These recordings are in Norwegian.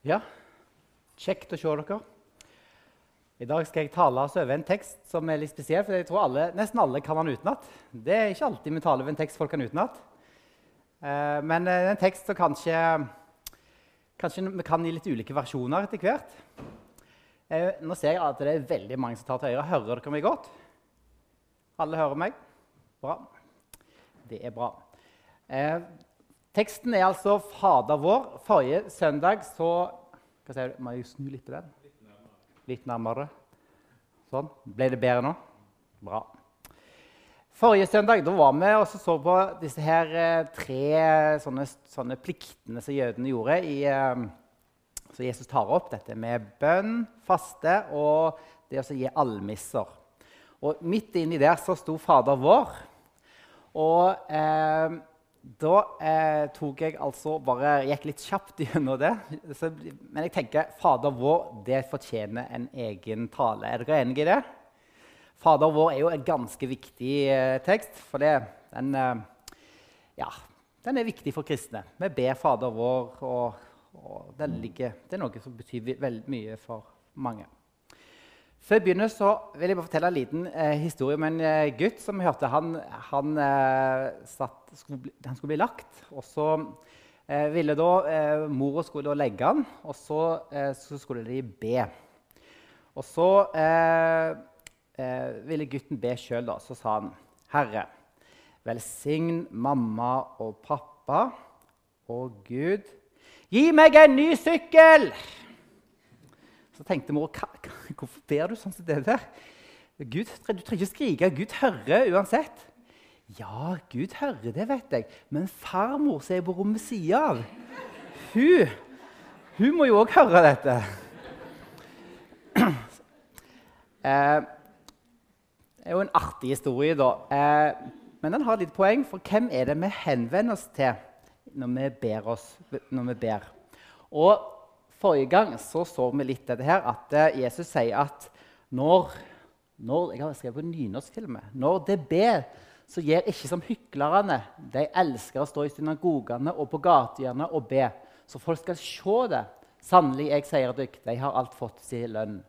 Ja, kjekt å se dere. I dag skal jeg tale oss over en tekst som er litt spesiell, for jeg tror alle, nesten alle kan den utenat. Det er ikke alltid vi taler over en tekst folk kan utenat. Eh, men det er en tekst som kanskje, kanskje vi kan i litt ulike versjoner etter hvert. Eh, nå ser jeg at det er veldig mange som tar til høyre. Hører dere meg godt? Alle hører meg? Bra. Det er bra. Eh, teksten er altså 'Fader vår'. Forrige søndag så du? Må jeg snu litt på den? Litt nærmere. Sånn. Ble det bedre nå? Bra. Forrige søndag da var vi og så på disse her eh, tre sånne, sånne, pliktene som jødene gjorde. I, eh, så Jesus tar opp dette med bønn, faste og det å gi almisser. Og Midt inni der så sto Fader vår. Og eh, da eh, tok jeg altså bare, gikk litt kjapt gjennom det. Så, men jeg tenker Fader vår det fortjener en egen tale. Er dere enige i det? Fader vår er jo en ganske viktig eh, tekst. For det, den, eh, ja, den er viktig for kristne. Vi ber Fader vår, og, og ligger, det er noe som betyr veldig mye for mange. Før jeg begynner, så vil jeg bare fortelle en liten eh, historie om en eh, gutt som hørte. Han, han, eh, satt, skulle bli, han, skulle bli lagt, og så eh, ville da eh, mora skulle legge han, og så, eh, så, skulle de be. Og så ville gutten be sjøl, Så sa han, 'Herre, velsign mamma og pappa og Gud. Gi meg en ny sykkel!' Så tenkte mor hvorfor ber du sånn som det der? Gud, du trenger ikke skrike. Gud hører uansett. Ja, Gud hører det, vet jeg. Men farmor som er på rommet sida av, hun, hun må jo òg høre dette. Eh, det er jo en artig historie, da. Eh, men den har et lite poeng, for hvem er det vi henvender oss til når vi ber? Oss, når vi ber? Og Forrige gang så, så vi litt dette her, at eh, Jesus sier at når, når jeg har skrevet på nynorsk når det ber, så gjør ikke som hyklerne. De elsker å stå i synagogene og på gatehjørnet og be, så folk skal se det. Sannelig, jeg sier dere, de har alt fått sin lønn.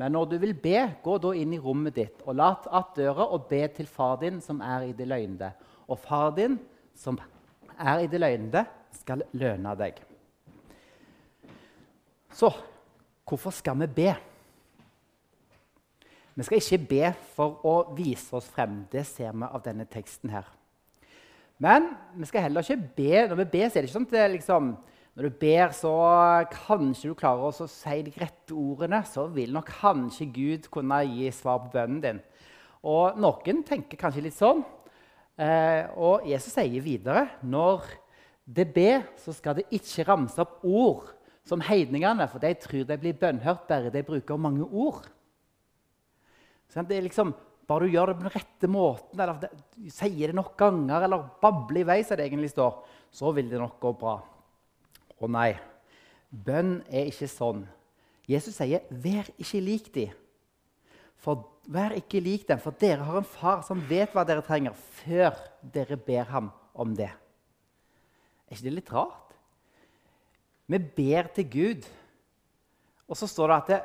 Men når du vil be, gå da inn i rommet ditt og lat att døra og be til far din som er i det løgnede. Og far din som er i det løgnede, skal lønne deg. Så hvorfor skal vi be? Vi skal ikke be for å vise oss frem. Det ser vi av denne teksten her. Men vi skal heller ikke be. Når vi ber, så er det ikke sånn at det liksom, når du ber, så kanskje du klarer å si de rette ordene. Så vil nok kanskje Gud kunne gi svar på bønnen din. Og noen tenker kanskje litt sånn. Eh, og Jesus sier videre når det ber, så skal det ikke ramse opp ord som heidningene, for de tror de blir bønnhørt bare de bruker mange ord. Så det er liksom, Bare du gjør det på den rette måten, eller det, sier det nok ganger, eller babler i vei, som det egentlig står, så vil det nok gå bra. Å nei, bønn er ikke sånn. Jesus sier, 'Vær ikke lik dem'. Vær ikke lik dem, for dere har en far som vet hva dere trenger, før dere ber ham om det. Er ikke det litt rart? Vi ber til Gud. Og så står det at det,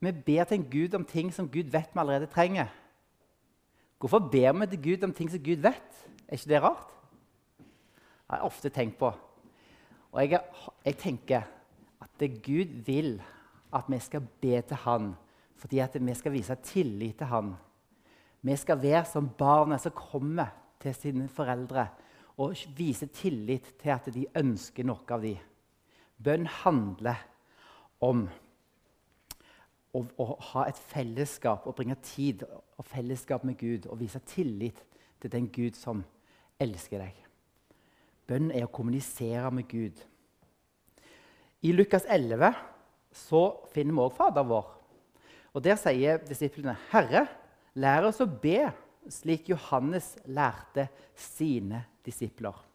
vi ber til en Gud om ting som Gud vet vi allerede trenger. Hvorfor ber vi til Gud om ting som Gud vet? Er ikke det rart? Det har jeg ofte tenkt på. Og jeg, jeg tenker at det Gud vil at vi skal be til Han fordi at vi skal vise tillit til Han. Vi skal være som barnet som kommer til sine foreldre og vise tillit til at de ønsker noe av dem. Bønn handler om å, å, ha et fellesskap og bringe tid og fellesskap med Gud og vise tillit til den Gud som elsker deg. Bønn er å kommunisere med Gud. I Lukas 11 så finner vi også Fader vår. Og Der sier disiplene, 'Herre, lær oss å be slik Johannes lærte sine disipler.'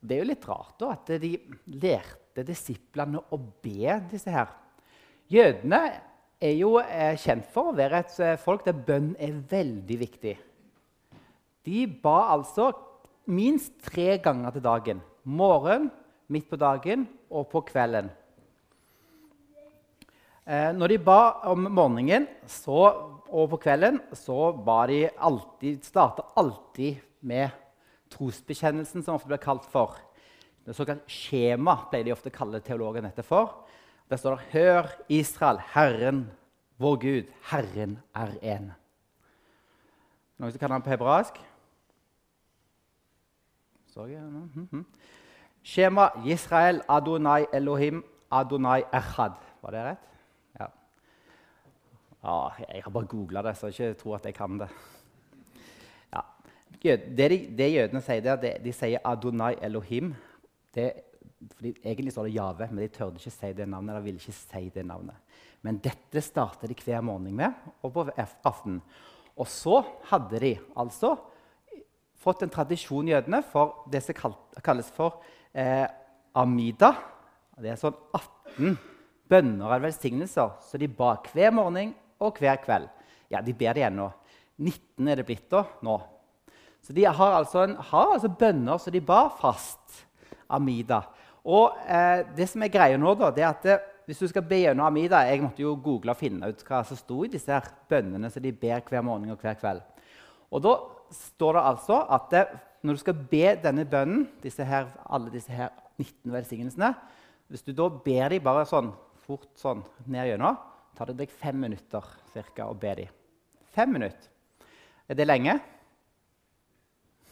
Det er jo litt rart da, at de lærte disiplene å be disse her. Jødene er jo eh, kjent for å være et eh, folk der bønn er veldig viktig. De ba altså minst tre ganger til dagen. Morgen, midt på dagen og på kvelden. Eh, når de ba om morgenen så, og på kvelden, så ba de alltid, alltid med trosbekjennelsen, som ofte blir kalt for. Det såkalt skjema ble de ofte kalle teologene dette for. Der står det 'Hør, Israel, Herren, vår Gud, Herren er én'. Noen som kan den på hebraisk? Skjema Israel, Adonai Elohim, Adonai Echad. Var det rett? Ja. Ah, jeg har bare googla det, så jeg ikke tror at jeg kan det. Det, de, det jødene sier der, det, de sier Adonai Elohim. Det fordi Egentlig står det Jave, men de tørde ikke si det navnet. eller ville ikke si det navnet. Men dette starter de hver morgen med, og på aften. Og så hadde de altså fått en tradisjon jødene for det som kalles for eh, amida. Det er sånn 18 bønner av velsignelser som de ba hver morgen og hver kveld. Ja, de ber det ennå. 19 er det blitt da, nå. Så de har altså, en, har altså bønner som de ba fast. Amida. Og eh, det som er greia nå, da, det er at det, eh, hvis du skal be gjennom Amida Jeg måtte jo google og finne ut hva som sto i disse her bønnene som de ber hver morgen og hver kveld. Og da står det altså at det, eh, når du skal be denne bønnen, disse her, alle disse her 19 velsignelsene Hvis du da ber dem bare sånn fort sånn ned gjennom, tar det deg fem minutter cirka, å be dem. Fem minutter. Er det lenge?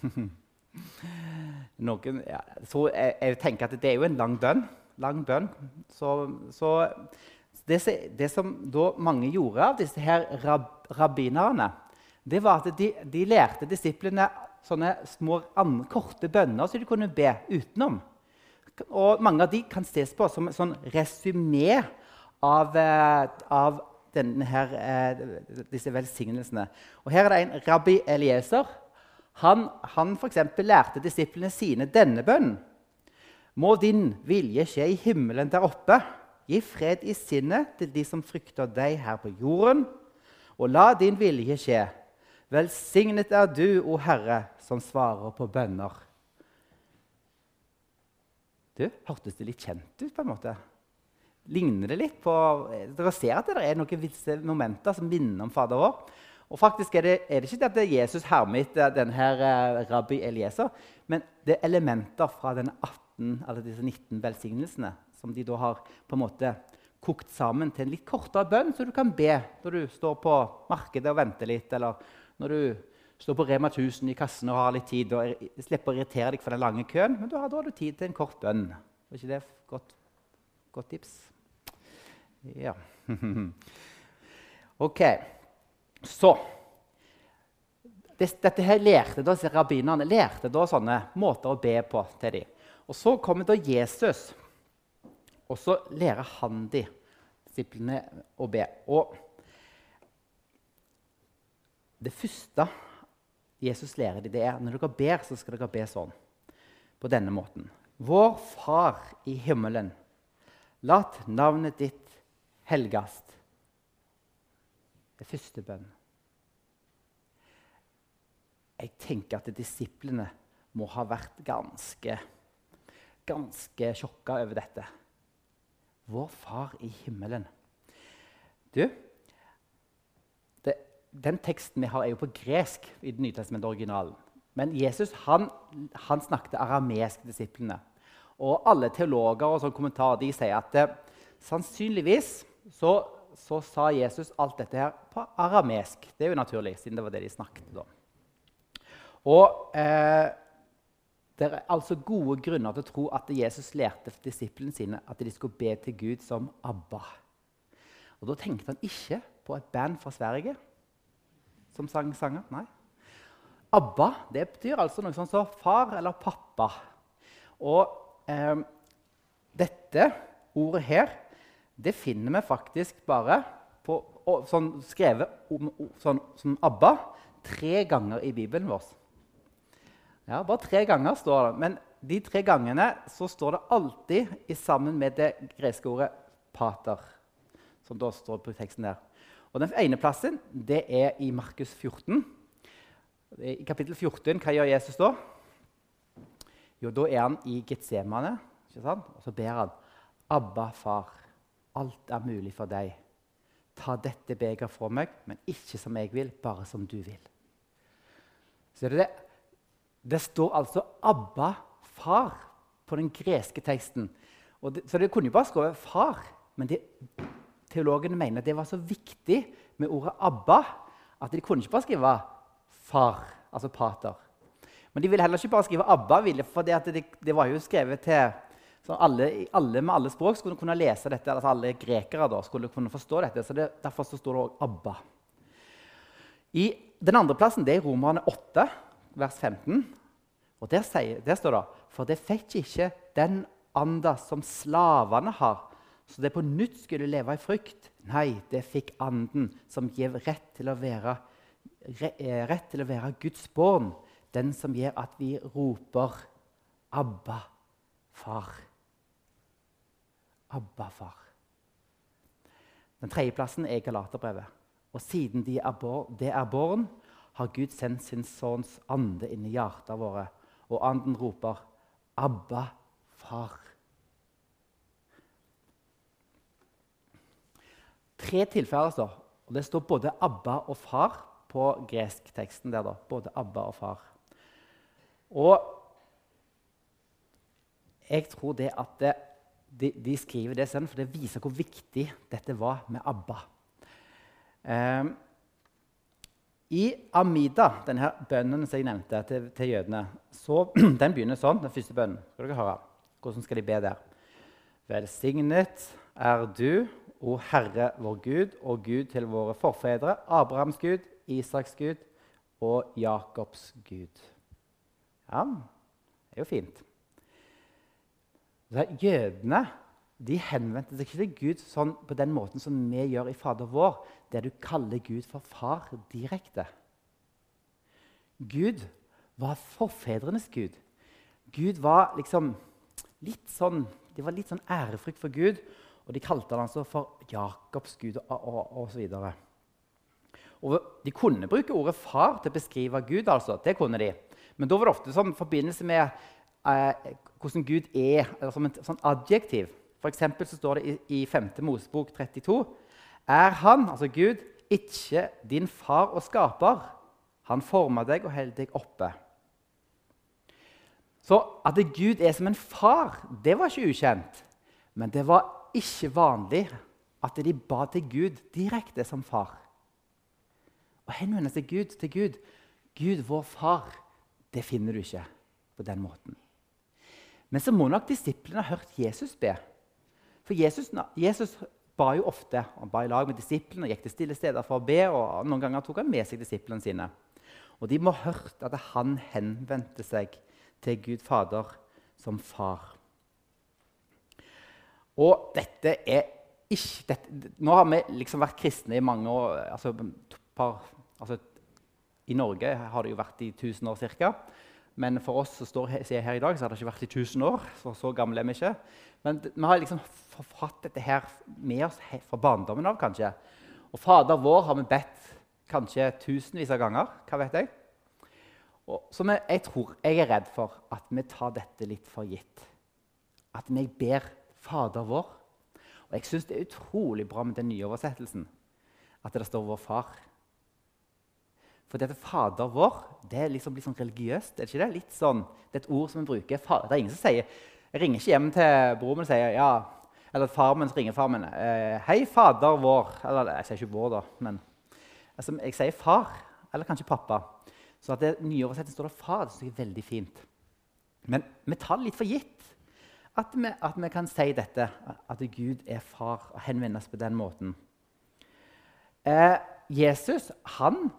Noen, ja, jeg, jeg, tenker at det er jo en lang bønn. Lang bønn. Så, så det, det, som da mange gjorde av disse her rab, rabbinerne, det var at de, de lærte disiplene sånne små, korte bønner som de kunne be utenom. Og mange av de kan ses på som et sånn resymé av, av denne her, eh, disse velsignelsene. Og her er det en rabbi Elieser han, han f.eks. lærte disiplene sine denne bønnen. Må din vilje skje i himmelen der oppe. Gi fred i sinnet til de som frykter deg her på jorden. Og la din vilje skje. Velsignet er du, o Herre, som svarer på bønner. Du, Hørtes det litt kjent ut? på en måte? Ligner det litt på Dere ser at det er noen visse momenter som minner om Fader vår. Og faktisk er det, er det ikke at Jesus hermer etter denne uh, rabbi Elieser, men det er elementer fra denne 18, eller disse 19 velsignelsene som de da har på en måte kokt sammen til en litt kortere bønn, så du kan be når du står på markedet og venter litt, eller når du står på Rema 1000 i kassen og har litt tid og slipper å irritere deg for den lange køen. Men da har du tid til en kort bønn. Var ikke det et godt, godt tips? Ja. ok. Så Dette her lærte da rabbinerne lærte da sånne måter å be på til dem. Og Så kommer da Jesus, og så lærer han de, disiplene å be. Og det første Jesus lærer dem, det er når dere ber, så skal dere be sånn. På denne måten. Vår Far i himmelen. Lat navnet ditt helgast. Det første bønn. Jeg tenker at disiplene må ha vært ganske, ganske sjokka over dette. Vår Far i himmelen. Du, det, den teksten vi har, er jo på gresk i Det nye testamentet originalen. Men Jesus han, han snakket aramesk til disiplene. Og alle teologer og sånn kommentarer de sier at det, sannsynligvis så så sa Jesus alt dette her på aramesk. Det er jo naturlig, siden det var det de snakket om. Og eh, Det er altså gode grunner til å tro at Jesus lærte disiplene sine at de skulle be til Gud som Abba. Og Da tenkte han ikke på et band fra Sverige som sang sanger. Nei. Abba det betyr altså noe sånt som far eller pappa. Og eh, dette ordet her det finner vi faktisk bare på, sånn, skrevet om, sånn, som ABBA tre ganger i Bibelen vår. Ja, Bare tre ganger står det. Men de tre gangene så står det alltid sammen med det greske ordet 'pater', som da står på teksten der. Og Den ene plassen det er i Markus 14. I kapittel 14, hva gjør Jesus da? Jo, da er han i Getsemane. Og så ber han Abba, far, alt er mulig for deg. Ta dette begeret fra meg, men ikke som jeg vil, bare som du vil. Ser du det, det står altså 'Abba, far' på den greske teksten. Det, så det kunne jo bare skrevet 'far', men det, teologene mener det var så viktig med ordet 'Abba' at de kunne ikke bare skrive 'far', altså pater. Men de ville heller ikke bare skrive 'Abba', for det, det, var jo skrevet til så alle, alle, med alle språk skulle kunne lese dette, altså alle grekere da, skulle kunne forstå dette. så det, Derfor så står det òg 'Abba'. I den andre plassen det er Romerne 8, vers 15. Og Der, sier, der står det For det fikk ikke den anda som slavene har, så det på nytt skulle leve i frykt. Nei, det fikk anden som gir rett til å være, eh, rett til å være Guds barn. Den som gjør at vi roper 'Abba, far'. Abba, far. Den tredje plassen er Galaterbrevet. Og siden de er born, det er barn, har Gud sendt sin sønns ande inn i hjertene våre, og anden roper 'Abba, far'. Tre tilfeller står, og det står både 'Abba' og 'far' på greskteksten. der da, Både 'Abba' og 'far'. Og jeg tror det at det de, de, skriver det selv, for det viser hvor viktig dette var med ABBA. Eh, I Amida, denne bønnen som jeg nevnte til, til jødene, så, den begynner sånn. den første bønnen. Skal dere høre? Hvordan skal de be der? Velsignet er du, o Herre vår Gud, og Gud til våre forfedre, Abrahams Gud, Isaks Gud og Jakobs Gud. Ja, det er jo fint. Jødene de henvendte seg ikke til Gud sånn, på den måten som vi gjør i Fader vår, der du kaller Gud for far direkte. Gud var forfedrenes Gud. Gud var liksom litt sånn, De var litt sånn ærefrykt for Gud, og de kalte han altså for Jakobs Gud og osv. De kunne bruke ordet 'far' til å beskrive Gud. altså, det kunne de. Men da var det ofte sånn forbindelse med eh, hvordan Gud er, eller som et sånn adjektiv. For så står det i, i 5. Mosebok 32.: Er han, altså Gud, ikke din far og skaper? Han forma deg og holder deg oppe. Så at Gud er som en far, det var ikke ukjent. Men det var ikke vanlig at de ba til Gud direkte som far. Å henvende seg Gud til Gud, Gud vår far, det finner du ikke på den måten. Men så må nok disiplene ha hørt Jesus be. For Jesus, Jesus ba jo ofte. Han ba i lag med disiplene og gikk til stille steder for å be. og Noen ganger tok han med seg disiplene sine. Og de må ha hørt at han henvendte seg til Gud Fader som far. Og dette er ikke dette, Nå har vi liksom vært kristne i mange år. Altså, par, altså, I Norge har det jo vært i 1000 år ca. Men for oss som står her, her i dag, så har det ikke vært i 1000 år. Så, så gamle er vi ikke. Men vi har liksom hatt dette her med oss fra barndommen av, kanskje. Og Fader vår har vi bedt kanskje tusenvis av ganger. Hva vet jeg? Og, så vi, jeg tror, jeg er redd for at vi tar dette litt for gitt. At vi ber Fader vår. Og jeg syns det er utrolig bra med den nye oversettelsen. At det står 'Vår Far'. For dette Fader vår det er liksom litt sånn religiøst. er Det ikke det? Litt sånn, det er et ord som vi bruker. Det er ingen som sier Jeg ringer ikke hjem til broren min og sier ja, eller far min ringer far min. Eh, 'Hei, Fader vår.' Eller jeg sier ikke 'vår', da. men altså, Jeg sier 'far', eller kanskje 'pappa'. Så at det nye oversettelsen står det 'far'. Det synes jeg er veldig fint. Men vi tar det litt for gitt at vi, at vi kan si dette, at Gud er far, og henvendes på den måten. Eh, Jesus han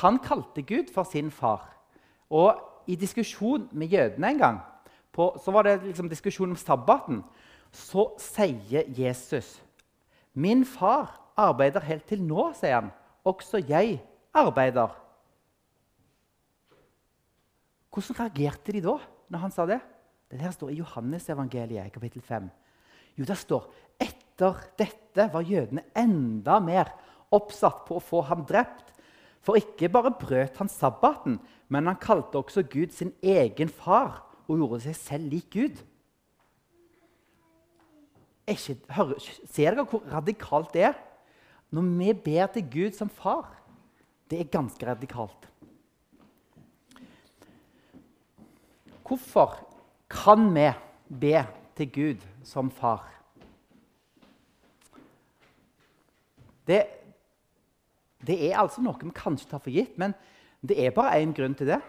han kalte Gud for sin far. Og i diskusjon med jødene en gang på, så var det liksom diskusjon om sabbaten. Så sier Jesus Min far arbeider helt til nå, sier han. Også jeg arbeider. Hvordan reagerte de da når han sa det? Det her står i Johannes-evangeliet, kapittel 5. Jo, det står etter dette var jødene enda mer oppsatt på å få ham drept for ikke bare brøt han sabbaten, men han kalte også Gud sin egen far og gjorde seg selv lik Gud. ikke, hør, ser dere hvor radikalt det er? Når vi ber til Gud som far, det er ganske radikalt. Hvorfor kan vi be til Gud som far? Det, det er altså noe vi kanskje tar for gitt, men det er bare én grunn til det.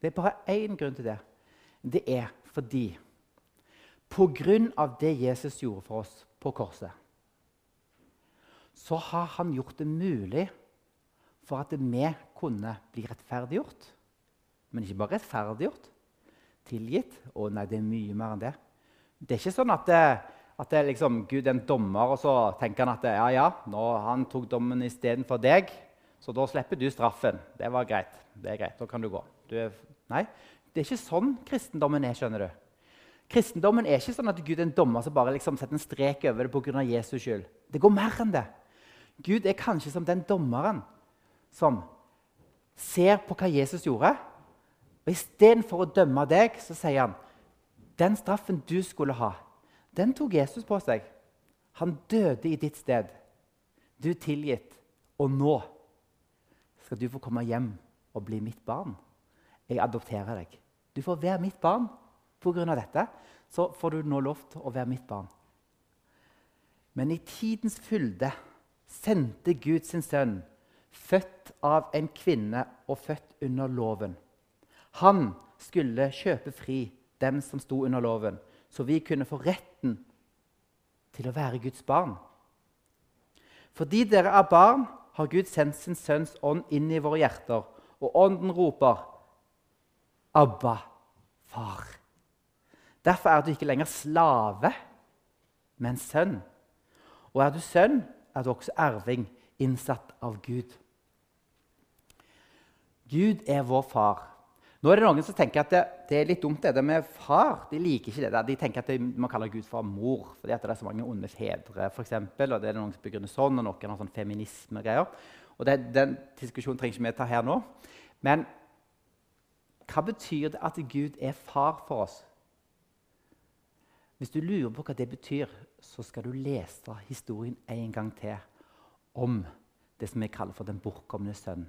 Det er bare én grunn til det. Det er fordi På grunn av det Jesus gjorde for oss på korset, så har han gjort det mulig for at vi kunne bli rettferdiggjort. Men ikke bare rettferdiggjort, tilgitt. Å nei, det er mye mer enn det. Det er ikke sånn at, det, at det liksom, Gud er en dommer, og så tenker han at ja, ja, nå, han tok dommen istedenfor deg, så da slipper du straffen. Det var greit. Det er greit, Da kan du gå. Du er, nei, det er ikke sånn kristendommen er. skjønner du. Kristendommen er ikke sånn at Gud er en dommer som bare liksom setter en strek over det pga. Jesus skyld. Det går mer enn det. Gud er kanskje som den dommeren som ser på hva Jesus gjorde. Og Istedenfor å dømme deg, så sier han den straffen du skulle ha, den tok Jesus på seg. Han døde i ditt sted. Du er tilgitt. Og nå skal du få komme hjem og bli mitt barn. Jeg adopterer deg. Du får være mitt barn pga. dette. Så får du nå lov til å være mitt barn. Men i tidens fylde sendte Gud sin sønn, født av en kvinne og født under loven. Han skulle kjøpe fri dem som sto under loven, så vi kunne få retten til å være Guds barn. Fordi dere er barn, har Gud sendt sin sønns ånd inn i våre hjerter, og ånden roper Abba, far. Derfor er du ikke lenger slave, men sønn. Og er du sønn, er du også erving, innsatt av Gud. Gud er vår far. Nå er det noen som tenker at det, det er litt dumt det med far. De liker ikke det. De tenker at de må kalle Gud for mor fordi det er så mange onde fedre. For eksempel, og det er noen som begrunner sånn, og noen har sånn feminisme-greier. Og det, Den diskusjonen trenger ikke vi ta her nå. Men hva betyr det at Gud er far for oss? Hvis du lurer på hva det betyr, så skal du lese historien en gang til om det som vi kaller for den bortkomne sønnen.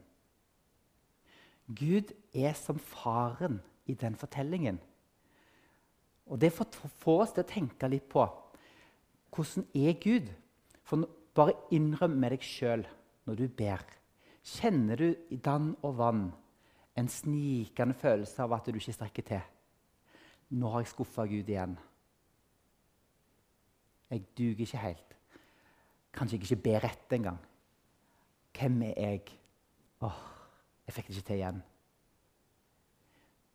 Gud er som faren i den fortellingen. Og Det får oss til å tenke litt på hvordan er Gud? For Bare innrøm med deg sjøl når du ber. Kjenner du i dann og vann en snikende følelse av at du ikke strekker til? Nå har jeg skuffa Gud igjen. Jeg duger ikke helt. Kanskje jeg ikke ber rett engang. Hvem er jeg? Åh, jeg fikk det ikke til igjen.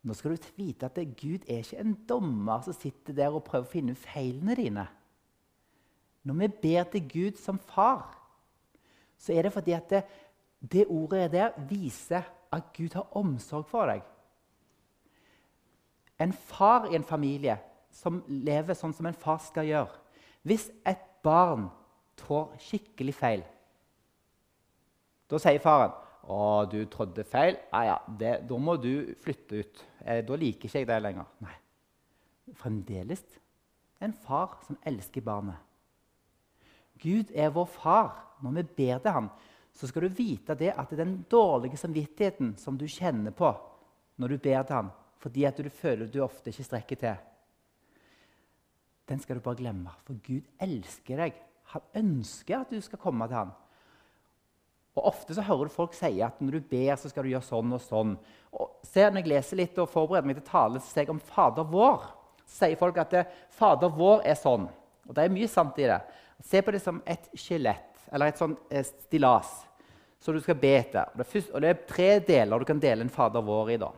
Nå skal du vite at Gud er ikke en dommer som sitter der og prøver å finne feilene dine. Når vi ber til Gud som far, så er det fordi at det, det ordet der viser at Gud har omsorg for deg. En far i en familie som lever sånn som en far skal gjøre, hvis et barn trår skikkelig feil, da sier faren 'Å, du trådde feil. Ja, ja, det, da må du flytte ut. Eh, da liker ikke jeg deg lenger.' Nei. Fremdeles en far som elsker barnet. Gud er vår far. Når vi ber til ham, så skal du vite det at den dårlige samvittigheten som du kjenner på når du ber til ham, fordi at du føler du ofte ikke strekker til, den skal du bare glemme. For Gud elsker deg. Han ønsker at du skal komme til ham. Og Ofte så hører du folk si at når du ber, så skal du gjøre sånn og sånn. Og se, Når jeg leser litt og forbereder meg til tale, så sier jeg om Fader vår. Så sier folk at det, Fader vår er sånn. Og det er mye sant i det. Se på det som et skjelett, eller et sånn eh, stillas, som du skal be etter. Og det, første, og det er tre deler du kan dele en Fader vår i. da.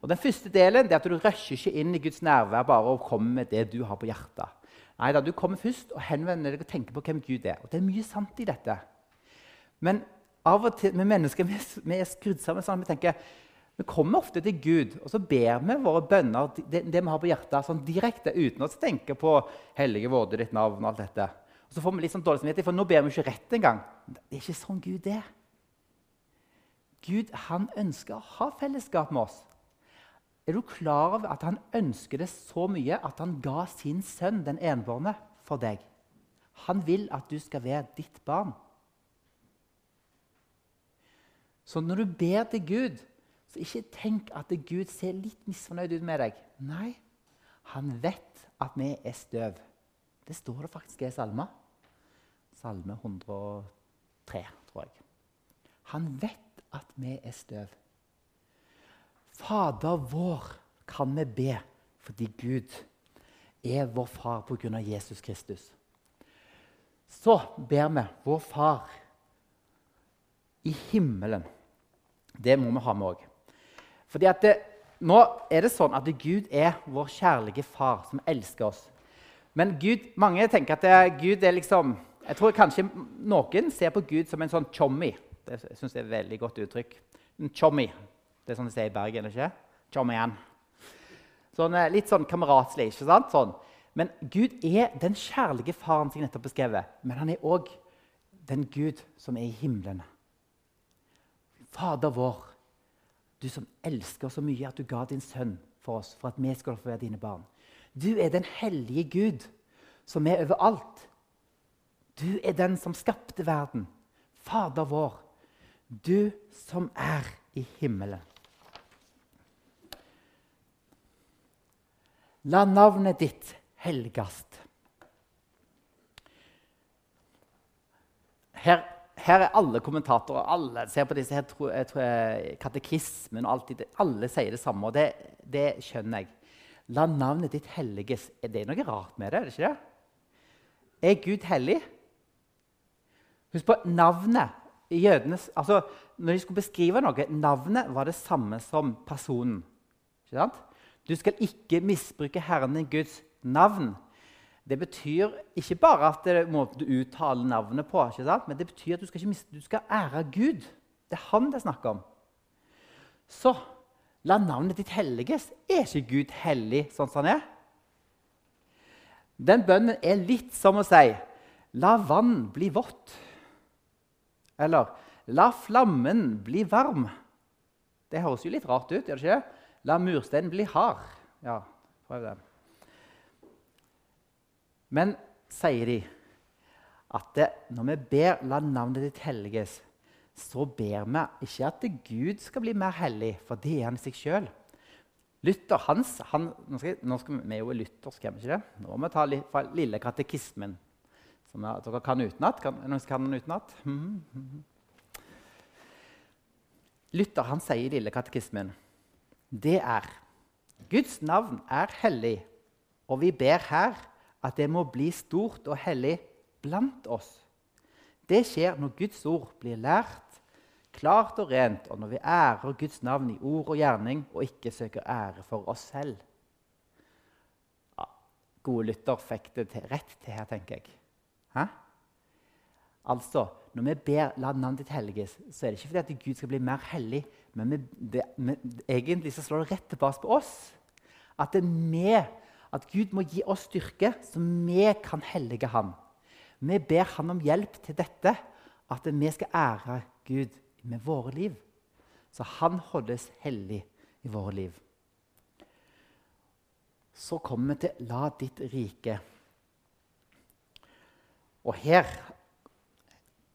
Og Den første delen er at du rusher ikke inn i Guds nærvær bare og kommer med det du har på hjertet. Nei da, Du kommer først og henvender deg og tenker på hvem Gud er. Og Det er mye sant i dette. Men av og til, med mennesker vi, vi er skrudd sammen sånn vi tenker, vi kommer ofte til Gud og så ber vi våre bønner det, det vi har på hjertet, sånn direkte uten å tenke på 'Hellige vorde ditt navn' og alt dette. Og Så får vi litt sånn dårlig samvittighet, for nå ber vi ikke rett engang. Det er ikke sånn Gud er. Gud han ønsker å ha fellesskap med oss. Er du klar over at han ønsker det så mye at han ga sin sønn, den enbårne, for deg. Han vil at du skal være ditt barn. Så når du ber til Gud, så ikke tenk at Gud ser litt misfornøyd ut med deg. Nei, han vet at vi er støv. Det står det faktisk i salme. Salme 103, tror jeg. Han vet at vi er støv. Fader vår kan vi be fordi Gud er vår far pga. Jesus Kristus. Så ber vi vår far i himmelen. Det må vi ha med òg. Nå er det sånn at Gud er vår kjærlige far som elsker oss. Men Gud, mange tenker at Gud er liksom Jeg tror kanskje noen ser på Gud som en sånn chommy. Det synes jeg er et veldig godt uttrykk. En chommy. Det er sånn de sier i Bergen. ikke? Chommyan. Sånn, eh, litt sånn kameratslig. ikke sant? Sånn. Men Gud er den kjærlige faren som jeg nettopp beskrevet. Men han er òg den Gud som er i himmelen. Fader vår, du som elsker så mye at du ga din sønn for oss, for at vi skal få være dine barn. Du er den hellige Gud, som er overalt. Du er den som skapte verden. Fader vår, du som er i himmelen. La navnet ditt helgast. Her her er alle kommentatorer alle ser på disse her, tro, tro, katekismen og alt, Alle sier det samme, og det, det, skjønner jeg. La navnet ditt helliges. Er det noe rart med det? Er det ikke det? Er Gud hellig? Husk på navnet. Jødenes, altså, når de skulle beskrive noe, Navnet var det samme som personen. Du skal ikke misbruke Herren din Guds navn. Det betyr ikke bare at det er måten du uttaler navnet på, men det betyr at du skal, miste, du skal, ære Gud. Det er han det er snakk om. Så la navnet ditt helliges. Er ikke Gud hellig sånn som han er? Den bønnen er litt som å si La vann bli vått. Eller La flammen bli varm. Det høres jo litt rart ut. gjør det ikke? La mursteinen bli hard. Ja, prøv den. Men sier de at når vi ber 'la navnet ditt helliges', så ber vi ikke at Gud skal bli mer hellig, for det er han i seg sjøl. Luther hans, han, nå, skal, nå skal vi, er jo luthersk, er vi ikke det? Nå må vi ta litt fra lille katekismen, som jeg, dere kan utenat. Noen kan den utenat? Mm -hmm. Luther han sier i lille katekismen det er Guds navn er hellig, og vi ber her at det må bli stort og hellig blant oss. Det skjer når Guds ord blir lært klart og rent, og når vi ærer Guds navn i ord og gjerning og ikke søker ære for oss selv. Ja, gode lytter fikk det til, rett til her, tenker jeg. Hæ? Altså, Når vi ber 'la navnet ditt helliges', så er det ikke fordi at Gud skal bli mer hellig, men vi, det, vi, egentlig så slår det rett tilbake på oss. At det er vi at Gud må gi oss styrke, så vi kan hellige ham. Vi ber han om hjelp til dette, at vi skal ære Gud med våre liv. Så han holdes hellig i våre liv. Så kommer vi til 'la ditt rike'. Og her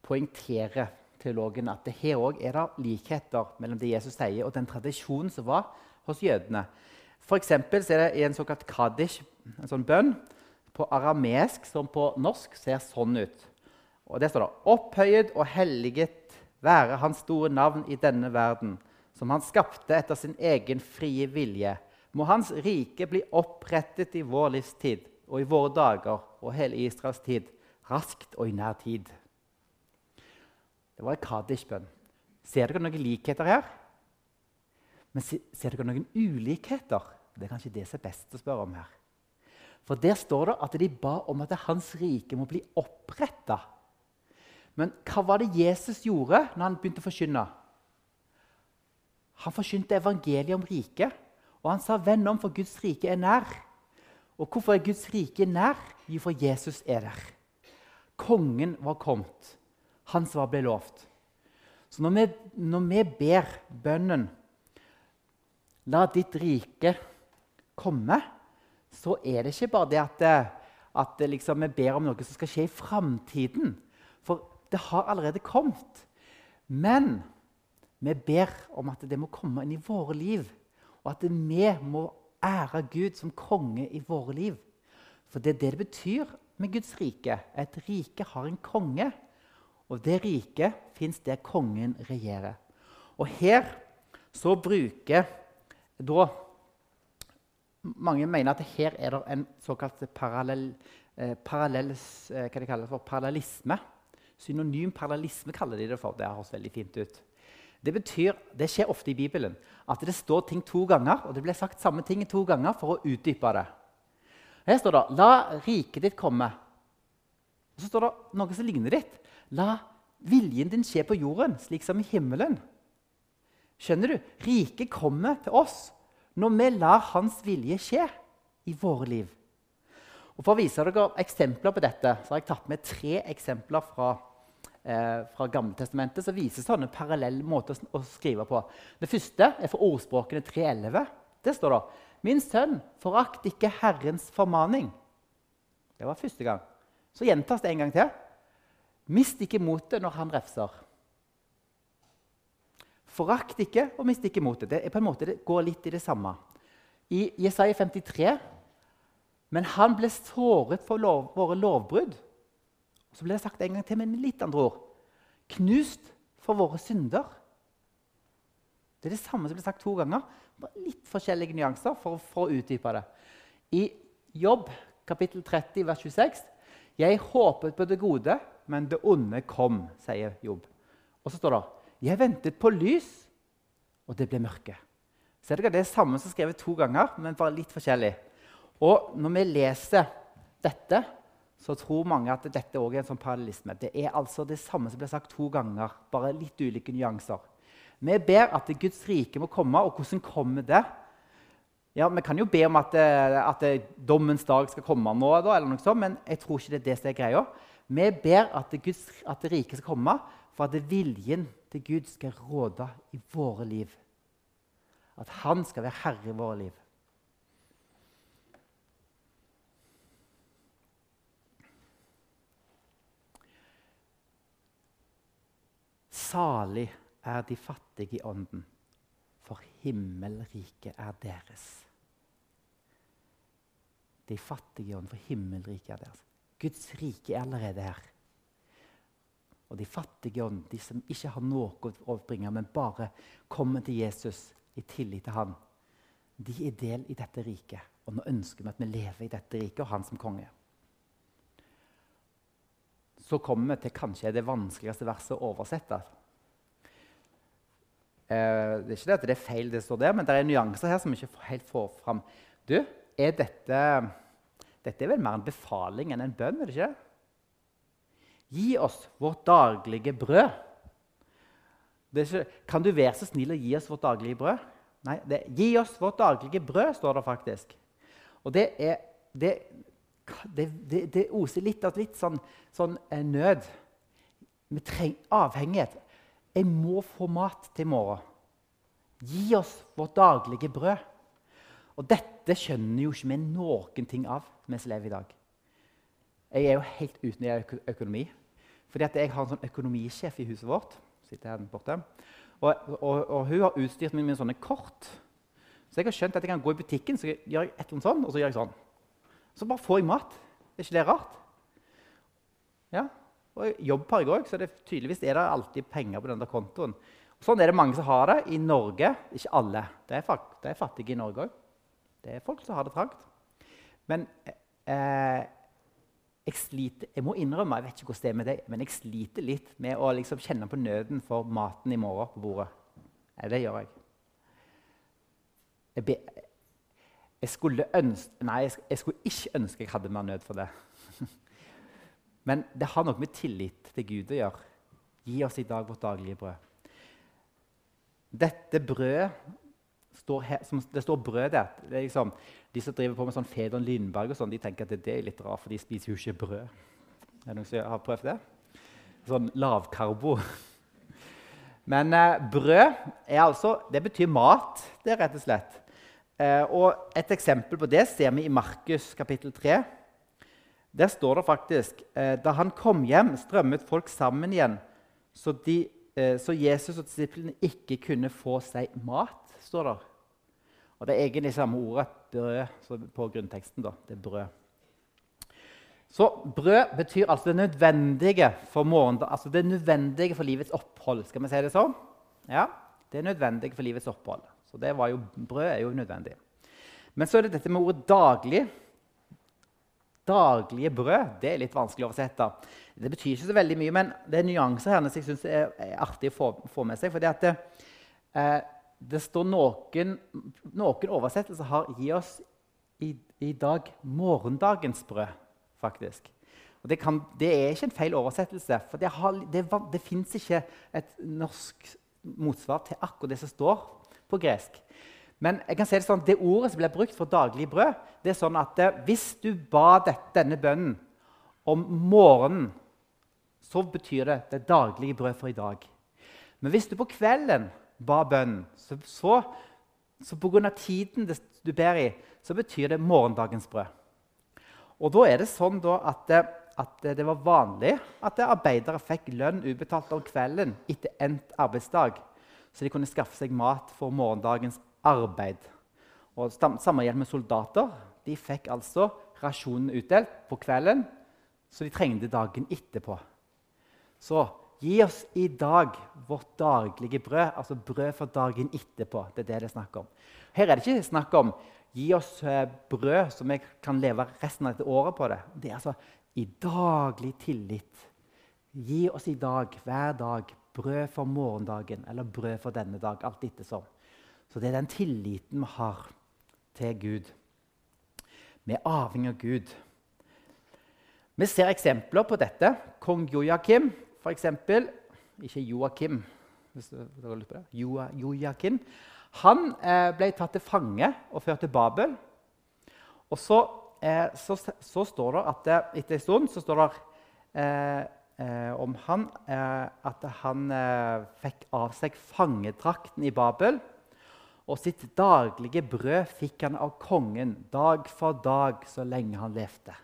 poengterer teologen at det her òg er det likheter mellom det Jesus sier, og den tradisjonen som var hos jødene. For eksempel er det en såkalt kaddish, en sånn bønn, på aramesk som på norsk ser sånn ut. Og Det står det 'Opphøyet og helliget være Hans store navn i denne verden', som Han skapte etter sin egen frie vilje. Må Hans rike bli opprettet i vår livstid og i våre dager og hele Israels tid, raskt og i nær tid. Det var en Kaddish-bønn. Ser dere noen likheter her? Men ser dere noen ulikheter? Det er kanskje det som er best å spørre om her. For Der står det at de ba om at hans rike må bli oppretta. Men hva var det Jesus gjorde når han begynte å forkynne? Han forkynte evangeliet om riket, og han sa 'venn om, for Guds rike er nær'. Og hvorfor er Guds rike nær? Jo, for Jesus er der. Kongen var kommet. Hans svar ble lovt. Så når vi, når vi ber bønnen La ditt rike komme, så er det ikke bare det at, at liksom, vi ber om noe som skal skje i framtiden. For det har allerede kommet. Men vi ber om at det må komme inn i våre liv, og at vi må ære Gud som konge i våre liv. For det er det det betyr med Guds rike. Et rike har en konge. Og det riket fins der kongen regjerer. Og her så bruker da Mange mener at her er det en såkalt parallell, eh, parallels, eh, hva de kaller for parallellisme. Synonym parallellisme kaller de det for. Det høres veldig fint ut. Det betyr, det skjer ofte i Bibelen at det står ting to ganger, og det blir sagt samme ting to ganger for å utdype det. Her står det 'La riket ditt komme'. Og så står det noe som ligner ditt. 'La viljen din skje på jorden, slik som i himmelen'. Skjønner du? Riket kommer til oss når vi lar Hans vilje skje i våre liv. Og For å vise dere eksempler på dette så har jeg tatt med tre eksempler fra eh, fra Gammeltestamentet som viser sånne parallelle måter å skrive på. Det første er fra ordspråkene 3.11. Det står da Min sønn, forakt ikke Herrens formaning. Det var første gang. Så gjentas det en gang til. Mist ikke motet når han refser. Forakt ikke og mist ikke motet. Det, på en måte, det går litt i det samme. I Jesaja 53 Men han ble såret for lov, våre lovbrudd så ble det sagt en gang til med litt andre ord. Knust for våre synder. Det er det samme som ble sagt to ganger. Bare litt forskjellige nyanser for, for å utdype det. I Jobb kapittel 30, vers 26.: Jeg håpet på det gode, men det onde kom, sier Jobb. Og så står det Jeg ventet på lys, og det ble mørke. Ser dere, Det er samme som skrevet to ganger, men bare litt forskjellig. Og når vi leser dette, så tror mange at dette også er en sånn parallelisme. Det er altså det samme som ble sagt to ganger, bare litt ulike nyanser. Vi ber at Guds rike må komme, og hvordan kommer det? Ja, Vi kan jo be om at, eh, at dommens dag skal komme nå, eller noe sånt, men jeg tror ikke det er det som er greia. Vi ber at, Guds, at riket skal komme for at viljen til Gud skal råde i våre liv. At han skal være herre i våre liv. Salig er de fattige i ånden, for himmelriket er deres. De fattige i ånden, for himmelriket er deres. Guds rike er allerede her. Og de fattige ånd, de som ikke har noe å overbringe, men bare kommer til Jesus i tillit til han, de er del i dette riket. Og nå ønsker vi at vi lever i dette riket og han som konge. Så kommer vi til kanskje det vanskeligste verset å oversette. Eh, det er ikke det at det er feil, det står der, men det er nyanser her som vi ikke helt får fram. Du, er dette Dette er vel mer en befaling enn en bønn? er det ikke? Gi oss vårt daglige brød. Ikke, kan du være så snill å gi oss vårt daglige brød? Nei, det, Gi oss vårt daglige brød, står det faktisk. Og det er Det, det, det, oser litt av litt sånn, sånn eh, nød. Vi trenger avhengighet. Jeg må få mat til i morgen. Gi oss vårt daglige brød. Og dette skjønner jo ikke vi noen ting av, mens vi lever i dag. Jeg er jo helt uten økonomi. Fordi jeg har en sånn økonomisjef i huset vårt. sitter her borte. Og, og, og hun har utstyrt meg med sånne kort. Så jeg har skjønt at jeg kan gå i butikken så gjør jeg et eller annet sånn, og så gjør jeg sånn. Så bare får jeg mat. Er ikke det rart? Ja, og jobb har jeg òg, så det, tydeligvis er det alltid penger på den der kontoen. Og sånn er det mange som har det i Norge. Ikke alle. Det er, det er fattige i Norge òg. Det er folk som har det trangt. Men eh, jeg sliter Jeg må innrømme, jeg vet ikke hvordan det er med deg, men jeg sliter litt med å liksom kjenne på nøden for maten i morgen på bordet. Ja, det gjør jeg. Jeg, be, jeg skulle ønske Nei, jeg, skulle ikke ønske jeg hadde mer nød for det. Men det har noe med tillit til Gud å gjøre. Gi oss i dag vårt daglige brød. Dette brødet står her, som, Det står brød der. Det er liksom, de som driver på med sånn Fedon Lindberg, og sånn, de tenker at det er litt rart, for de spiser jo ikke brød. Er det noen som har prøvd det? Sånn lavkarbo. Men eh, brød er altså, det betyr mat, det er rett og slett. Eh, og Et eksempel på det ser vi i Markus kapittel 3 Der står det faktisk eh, da han kom hjem, strømmet folk sammen igjen, så, de, eh, så Jesus og disiplene ikke kunne få seg mat, står det. Og Det er egentlig samme ordet, brød, på grunnteksten. da, det er brød. Så brød betyr altså det nødvendige for morgendag, altså det nødvendige for livets opphold. Skal vi si det sånn? Ja, det er nødvendig for livets opphold. Så det var jo, brød er jo nødvendig. Men så er det dette med ordet 'daglig'. Daglige brød det er litt vanskelig å oversette. Det betyr ikke så veldig mye, men det er nyanser her som jeg syns er, artig å få, få, med seg. fordi at det, eh, det står noen, noen oversettelser har 'gi oss i, i, dag morgendagens brød', faktisk. Og det, kan, det, er ikke en feil oversettelse, for det, har, det, det fins ikke et norsk motsvar til akkurat det som står på gresk. Men jeg kan si det sånn, det ordet som blir brukt for daglig brød, det er sånn at eh, hvis du ba denne bønnen om morgenen, så betyr det det daglige brød for i dag. Men hvis du på kvelden ba bønnen, så, så, så pga. tiden du ber i, så betyr det morgendagens brød. Og da er det sånn at, eh, at, det var vanlig at arbeidere fikk lønn utbetalt om kvelden etter endt arbeidsdag, så de kunne skaffe seg mat for morgendagens arbeid. Og Samme gjelder med soldater. De fikk altså rasjonen utdelt på kvelden, så de trengte dagen etterpå. Så gi oss i dag vårt daglige brød, altså brød for dagen etterpå. Det er det det er snakk om. Her er det ikke snakk om gi oss eh, brød som vi kan leve resten av dette året på det. Det er altså i daglig tillit. Gi oss i dag, hver dag, brød for morgendagen eller brød for denne dag. alt ettersom. Så det er den tilliten vi har til Gud. Vi er avhengig av Gud. Vi ser eksempler på dette. Kong Joakim, f.eks. Ikke Joakim. hvis dere lyst på det. Jo, Joakim. Han eh, ble tatt til fange og ført til Babel. Og så, eh, så, så står det at det, etter en stund så står det eh, eh om han eh, at han eh, fikk av seg fangedrakten i Babel. Og sitt daglige brød fikk han av kongen dag for dag så lenge han levde.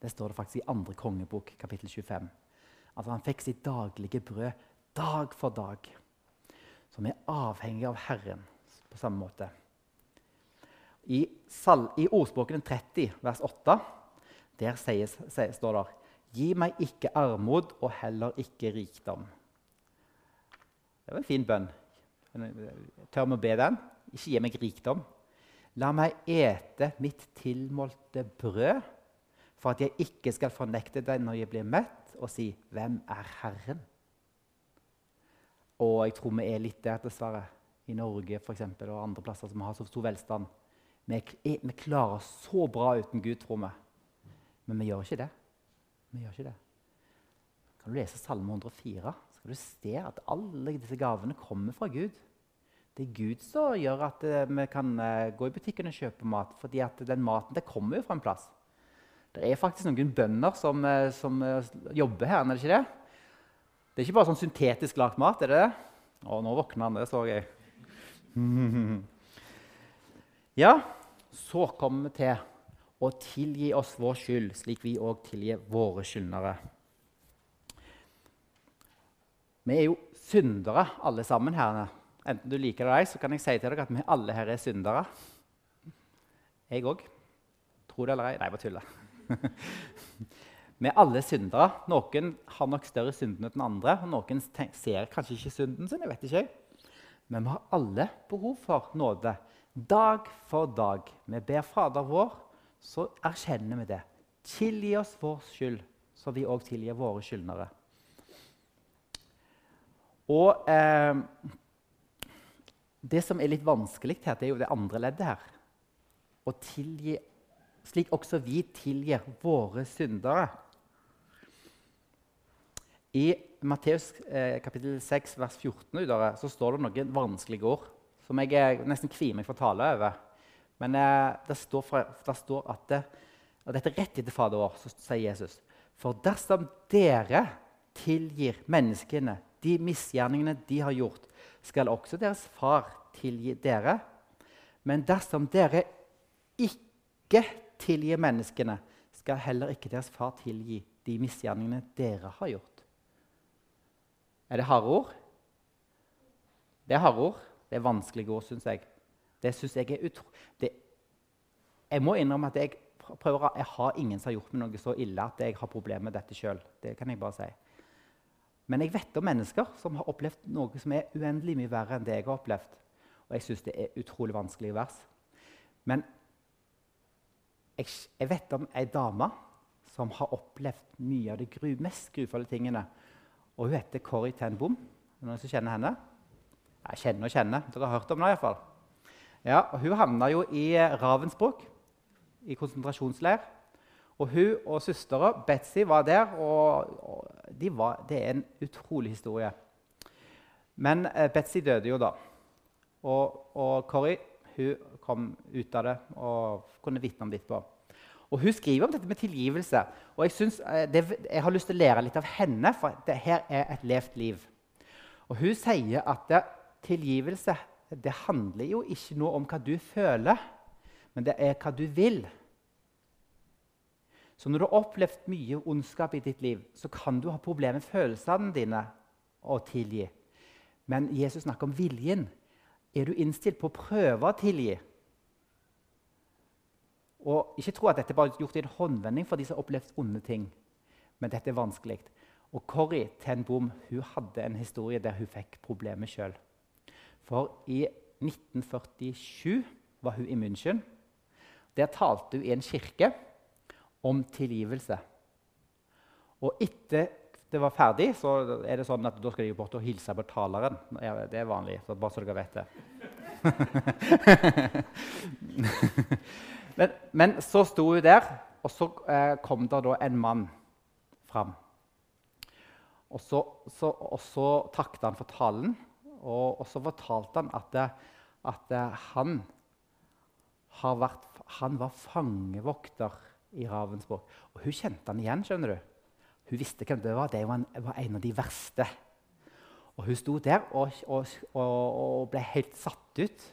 Det står det faktisk i andre kongebok, kapittel 25. Altså Han fikk sitt daglige brød dag for dag. Så vi er avhengig av Herren på samme måte. I, sal, i ordspråken 30, vers 8, der sies, sies, står det Gi meg ikke armod og heller ikke rikdom. Det var en fin bønn. Tør vi å be den? Ikke gi meg rikdom. La meg ete mitt tilmålte brød, for at jeg ikke skal fornekte deg når jeg blir mett, og si 'Hvem er Herren?' Og jeg tror vi er litt der, dessverre, i Norge for eksempel, og andre plasser som har så stor velstand. Vi, vi klarer oss så bra uten Gud, tror vi. Men vi gjør ikke det. Vi gjør ikke det. Kan du lese Salme 104, så skal du se at alle disse gavene kommer fra Gud. Det er Gud som gjør at uh, vi kan uh, gå i butikken og kjøpe mat. fordi den maten kommer jo fra en plass. Det er faktisk noen bønder som, uh, som jobber her. er Det ikke det? Det er ikke bare sånn syntetisk lagd mat. er det det? Å, nå våkner han. Det så jeg. ja, så kommer vi til å tilgi oss vår skyld, slik vi òg tilgir våre skyldnere. Vi er jo syndere, alle sammen her. Enten du liker det eller ei, så kan jeg si til dere at vi alle her er syndere. Jeg òg. Tro det eller ei. Nei, bare tuller. vi er alle syndere. Noen har nok større synder enn andre. og Noen ser kanskje ikke synden sin. jeg vet ikke. Men vi har alle behov for nåde. Dag for dag. Vi ber Fader vår, så erkjenner vi det. Tilgi oss vår skyld, så vi òg tilgir våre skyldnere. Og eh, det som er litt vanskelig her, det er jo det andre leddet her. Å tilgi slik også vi tilgir våre syndere. I Matteus eh, kapittel 6, vers 14 udere, så står det noen vanskelige ord som jeg eh, nesten kvier meg for å tale over. Men eh, det, står for, det, står at det, og Dette rett etter Fader vår, så sier Jesus. For dersom dere tilgir menneskene de misgjerningene de har gjort, skal også deres far tilgi dere. Men dersom dere ikke tilgir menneskene, skal heller ikke deres far tilgi de misgjerningene dere har gjort. Er det harde ord? Det er harde ord. Det er vanskelige ord, syns jeg. Det synes Jeg er utro... Det, jeg må innrømme at jeg prøver, jeg har ingen som har gjort meg noe så ille at jeg har problemer med dette sjøl. Det si. Men jeg vet om mennesker som har opplevd noe som er uendelig mye verre enn det jeg har opplevd. Og jeg syns det er utrolig vanskelige vers. Men jeg, jeg vet om ei dame som har opplevd mye av de gru, mest grufulle tingene. Og hun heter Corrie ten Bom. Noen som kjenner henne? Jeg kjenner og kjenner. Dere har hørt om henne iallfall. Ja, og hun havna jo i Ravensbruk, i konsentrasjonsleir. Og hun og søstera Betzy var der, og, de var, det er en utrolig historie. Men eh, Betzy døde jo da. Og, og Corrie hun kom ut av det og kunne vitne om det etterpå. Og Hun skriver om dette med tilgivelse. og Jeg, eh, det, jeg har lyst til å lære litt av henne, for det her er et levd liv. Og Hun sier at det, tilgivelse det handler jo ikke noe om hva du føler, men det er hva du vil. Så når du har opplevd mye ondskap i ditt liv, så kan du ha problemer med følelsene dine å tilgi. Men Jesus snakker om viljen. Er du innstilt på å prøve å tilgi? Og Ikke tro at dette bare er gjort i en håndvending for de som har opplevd onde ting. Men dette er vanskelig. Og Corrie ten Boom hun hadde en historie der hun fikk problemer sjøl. For i 1947 var hun i München. Der talte hun i en kirke om tilgivelse. Og etter det var ferdig, så er det sånn at da skal de bort og hilse på taleren. Det er vanlig, så bare så dere vet det. men, men, så sto hun der, og så eh, kom det da en mann fram. Og så, så, så takket han for talen, og, og så fortalte han at, at han, vært, han var fangevokter i Ravensborg. Og hun kjente han igjen. skjønner du. Hun visste hvem det var. Det var en, var en av de verste. Og Hun sto der og, og, og, ble helt satt ut.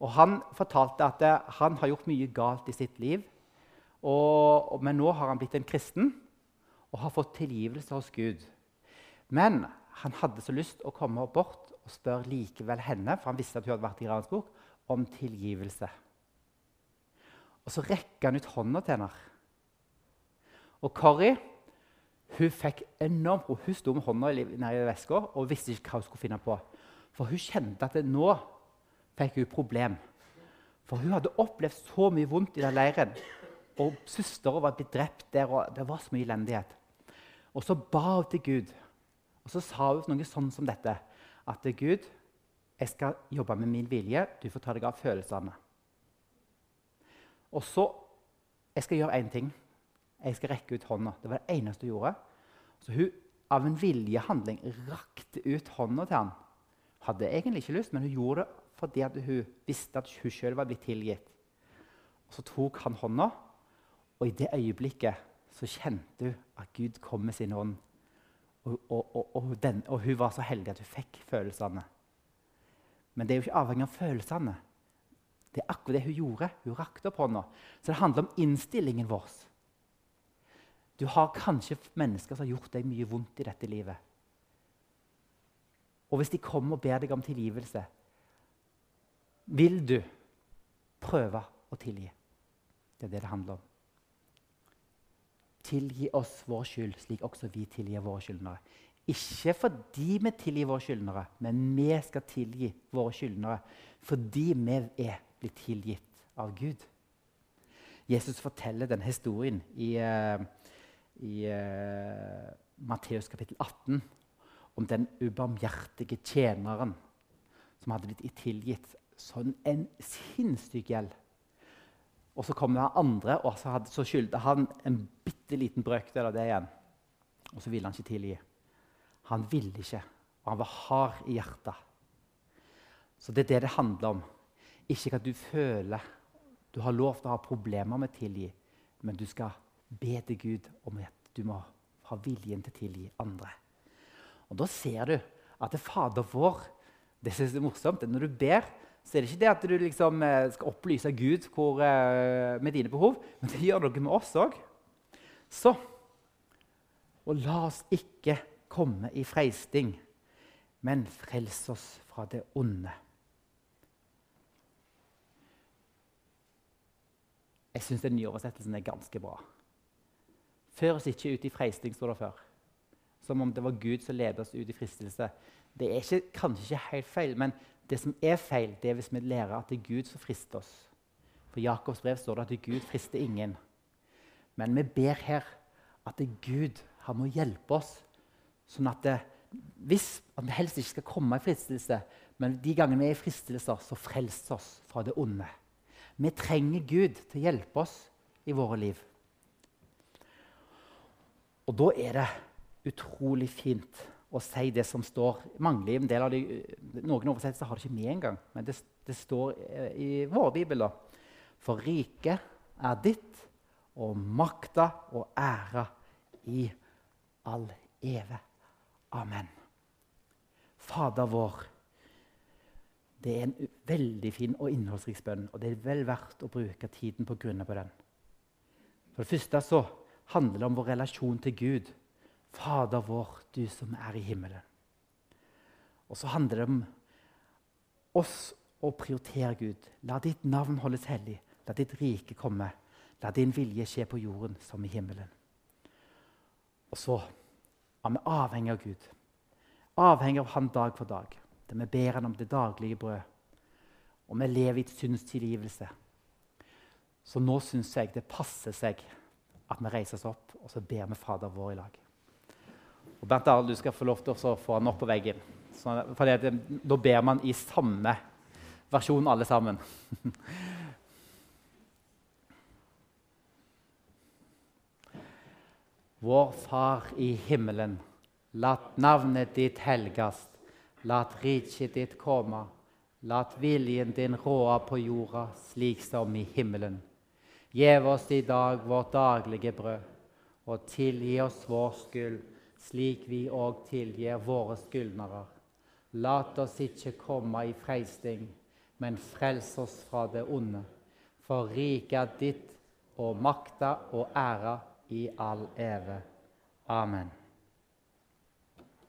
Og Han fortalte at det, han har gjort mye galt i sitt liv. men nå har han blitt en kristen og har fått tilgivelse hos Gud. Men han hadde så lyst å komme bort og spørre likevel henne for han visste at hun hadde vært i Ransbok, om tilgivelse. Og så rekker han ut hånda til henne. Og Corrie hun fikk enormt ro. Hun sto med hånda nedi veska og visste ikke hva hun skulle finne på. For hun kjente at nå fikk hun problem. For hun hadde opplevd så mye vondt i den leiren. Og søstera var blitt drept der, og det var så mye elendighet. Og så ba hun til Gud. Og så sa hun noe sånn som dette. At Gud, jeg skal jobbe med min vilje. Du får ta deg av følelsene. Og så Jeg skal gjøre én ting. Jeg skal rekke ut hånda. Det var det eneste hun gjorde. Så hun av en viljehandling rakte ut hånda til han. Hadde egentlig ikke lyst, men hun gjorde det fordi hun visste at hun sjøl var blitt tilgitt. Og Så tok han hånda, og i det øyeblikket så kjente hun at Gud kom med sin ånd. Og, og, og, den, og hun var så heldig at hun fikk følelsene. Men det er jo ikke avhengig av følelsene. Det er akkurat det hun gjorde. Hun rakte opp hånda. Så det handler om innstillingen vår. Du har kanskje mennesker som har gjort deg mye vondt i dette livet. Og hvis de kommer og ber deg om tilgivelse, vil du prøve å tilgi? Det er det det handler om. Tilgi oss vår skyld, slik også vi tilgir våre skyldnere. Ikke fordi vi tilgir våre skyldnere, men vi skal tilgi våre skyldnere fordi vi er blitt tilgitt av Gud. Jesus forteller den historien i, uh, i uh, Matteus kapittel 18 om den ubarmhjertige tjeneren som hadde blitt tilgitt sånn en sinnssyk gjeld. Og så kom det andre, og så, hadde, så skyldte han en bitte liten brøkdel av det igjen. Og så ville han ikke tilgi. Han ville ikke, og han var hard i hjertet. Så det er det det handler om. Ikke at du føler. Du har lov til å ha problemer med å tilgi, men du skal be til Gud om at du må ha viljen til å tilgi andre. Og Da ser du at det Fader vår det synes jeg er morsomt, Når du ber, så er det ikke det at du liksom eh, skal opplyse Gud hvor, eh, med dine behov, men det gjør noe med oss òg. Så Og la oss ikke komme i freisting, men frels oss fra det onde. Jeg syns den nye oversettelsen er ganske bra. Før oss ikke ut i freisting, står det før. Som om det var Gud som ledet oss ut i fristelse. Det er ikke, kanskje ikke helt feil, men det som er feil, det er hvis vi lærer at det er Gud som frister oss. For I Jakobs brev står det at Gud frister ingen. Men vi ber her at det er Gud han må hjelpe oss, sånn at det, hvis, at vi helst ikke skal komme i fristelse, men de gangene vi er i fristelser, så frels oss fra det onde. Vi trenger Gud til å hjelpe oss i våre liv. Og da er det utrolig fint å si det som står mangler en del av de, Noen oversettelser har det ikke med engang, men det, det står i våre bibler. For riket er ditt, og makta og æra i all eve. Amen. Fader vår. Det er en veldig fin og innholdsrik bønn, og det er vel verdt å bruke tiden på grunn av den. For det første så handler om vår relasjon til Gud. Fader vår, du som er i himmelen. Og så handler det om oss å prioritere Gud. La ditt navn holdes hellig. La ditt rike komme. La din vilje skje på jorden som i himmelen. Og så er vi avhengig av Gud. Avhengig av Han dag for dag. Der vi ber Han om det daglige brød. Og vi lever i et synstilgivelse. Så nå syns jeg det passer seg at vi reiser oss opp og så ber vi Fader vår i lag. Og Bernt Arild, du skal få lov til å få han opp på veggen. For det, da ber man i samme versjon, alle sammen. Vår Far i himmelen. La navnet ditt helgast. La riket ditt komme. La viljen din råde på jorda slik som i himmelen. Gjev oss i dag vårt daglige brød, og tilgi oss vår skyld, slik vi òg tilgir våre skyldnere. Lat oss ikke komme i freisting, men frels oss fra det onde. For riket ditt, og makta og æra i all eve. Amen.